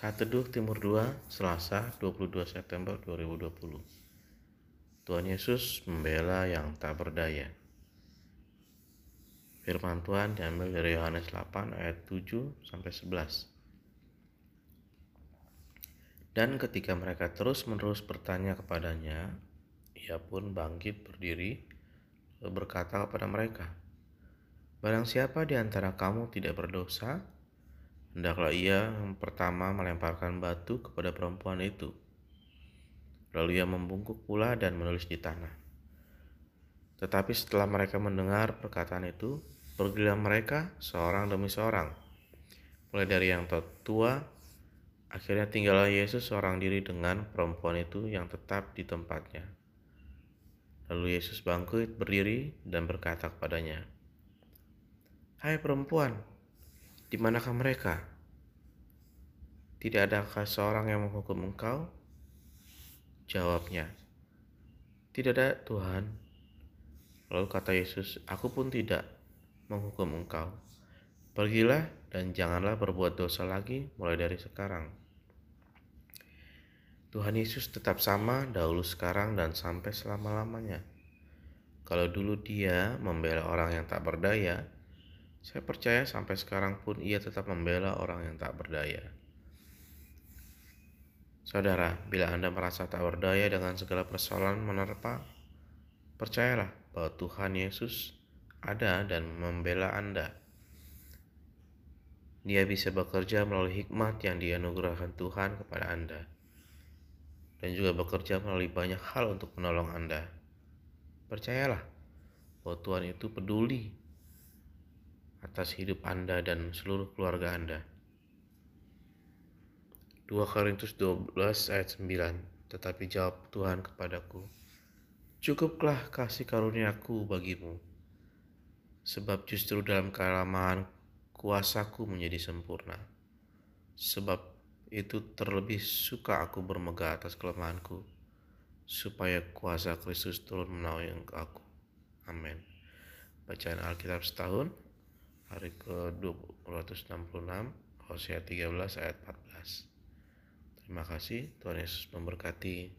Saat Teduh Timur 2, Selasa 22 September 2020. Tuhan Yesus membela yang tak berdaya. Firman Tuhan diambil dari Yohanes 8 ayat 7 sampai 11. Dan ketika mereka terus-menerus bertanya kepadanya, ia pun bangkit berdiri berkata kepada mereka, Barang siapa di antara kamu tidak berdosa, hendaklah ia pertama melemparkan batu kepada perempuan itu. Lalu ia membungkuk pula dan menulis di tanah. Tetapi setelah mereka mendengar perkataan itu, pergilah mereka seorang demi seorang. Mulai dari yang tua, akhirnya tinggallah Yesus seorang diri dengan perempuan itu yang tetap di tempatnya. Lalu Yesus bangkit berdiri dan berkata kepadanya, Hai perempuan, di manakah mereka? Tidak adakah seorang yang menghukum engkau? Jawabnya, Tidak ada Tuhan. Lalu kata Yesus, Aku pun tidak menghukum engkau. Pergilah dan janganlah berbuat dosa lagi mulai dari sekarang. Tuhan Yesus tetap sama dahulu sekarang dan sampai selama-lamanya. Kalau dulu dia membela orang yang tak berdaya, saya percaya sampai sekarang pun ia tetap membela orang yang tak berdaya. Saudara, bila Anda merasa tak berdaya dengan segala persoalan menerpa, percayalah bahwa Tuhan Yesus ada dan membela Anda. Dia bisa bekerja melalui hikmat yang dianugerahkan Tuhan kepada Anda, dan juga bekerja melalui banyak hal untuk menolong Anda. Percayalah bahwa Tuhan itu peduli atas hidup Anda dan seluruh keluarga Anda. 2 Korintus 12 ayat 9 Tetapi jawab Tuhan kepadaku Cukuplah kasih karuniaku bagimu Sebab justru dalam kelemahan kuasaku menjadi sempurna. Sebab itu terlebih suka aku bermegah atas kelemahanku Supaya kuasa Kristus turun menaungi aku Amin. Bacaan Alkitab setahun hari ke-266 Hosea 13 ayat 14 Terima kasih Tuhan Yesus memberkati